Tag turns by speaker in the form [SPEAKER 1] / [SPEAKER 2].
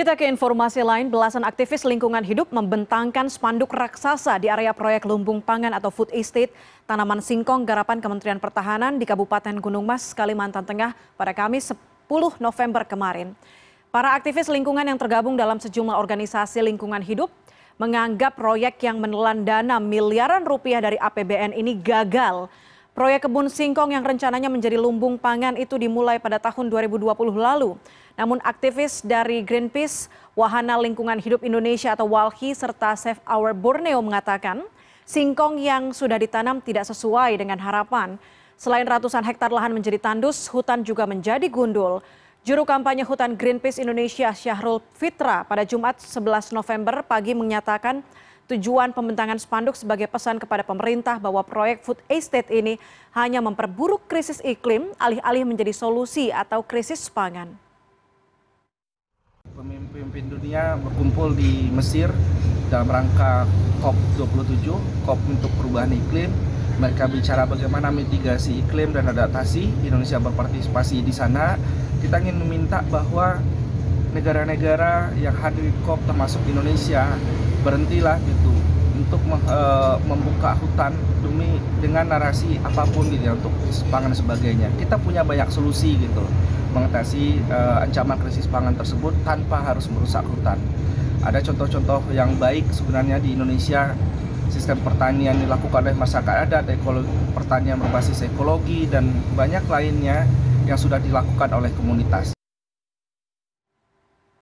[SPEAKER 1] Kita ke informasi lain, belasan aktivis lingkungan hidup membentangkan spanduk raksasa di area proyek lumbung pangan atau food estate tanaman singkong garapan Kementerian Pertahanan di Kabupaten Gunung Mas, Kalimantan Tengah pada Kamis 10 November kemarin. Para aktivis lingkungan yang tergabung dalam sejumlah organisasi lingkungan hidup menganggap proyek yang menelan dana miliaran rupiah dari APBN ini gagal. Proyek kebun singkong yang rencananya menjadi lumbung pangan itu dimulai pada tahun 2020 lalu. Namun aktivis dari Greenpeace, Wahana Lingkungan Hidup Indonesia atau WALHI serta Save Our Borneo mengatakan singkong yang sudah ditanam tidak sesuai dengan harapan. Selain ratusan hektar lahan menjadi tandus, hutan juga menjadi gundul. Juru kampanye hutan Greenpeace Indonesia Syahrul Fitra pada Jumat 11 November pagi menyatakan tujuan pembentangan spanduk sebagai pesan kepada pemerintah bahwa proyek food estate ini hanya memperburuk krisis iklim alih-alih menjadi solusi atau krisis pangan
[SPEAKER 2] pemimpin dunia berkumpul di Mesir dalam rangka COP27, COP untuk perubahan iklim. Mereka bicara bagaimana mitigasi iklim dan adaptasi. Indonesia berpartisipasi di sana. Kita ingin meminta bahwa negara-negara yang hadir di COP termasuk Indonesia berhentilah gitu untuk membuka hutan demi dengan narasi apa pun gitu ya untuk pangan sebagainya. Kita punya banyak solusi gitu mengatasi uh, ancaman krisis pangan tersebut tanpa harus merusak hutan. Ada contoh-contoh yang baik sebenarnya di Indonesia sistem pertanian dilakukan oleh masyarakat adat, ekologi, pertanian berbasis ekologi dan banyak lainnya yang sudah dilakukan oleh komunitas.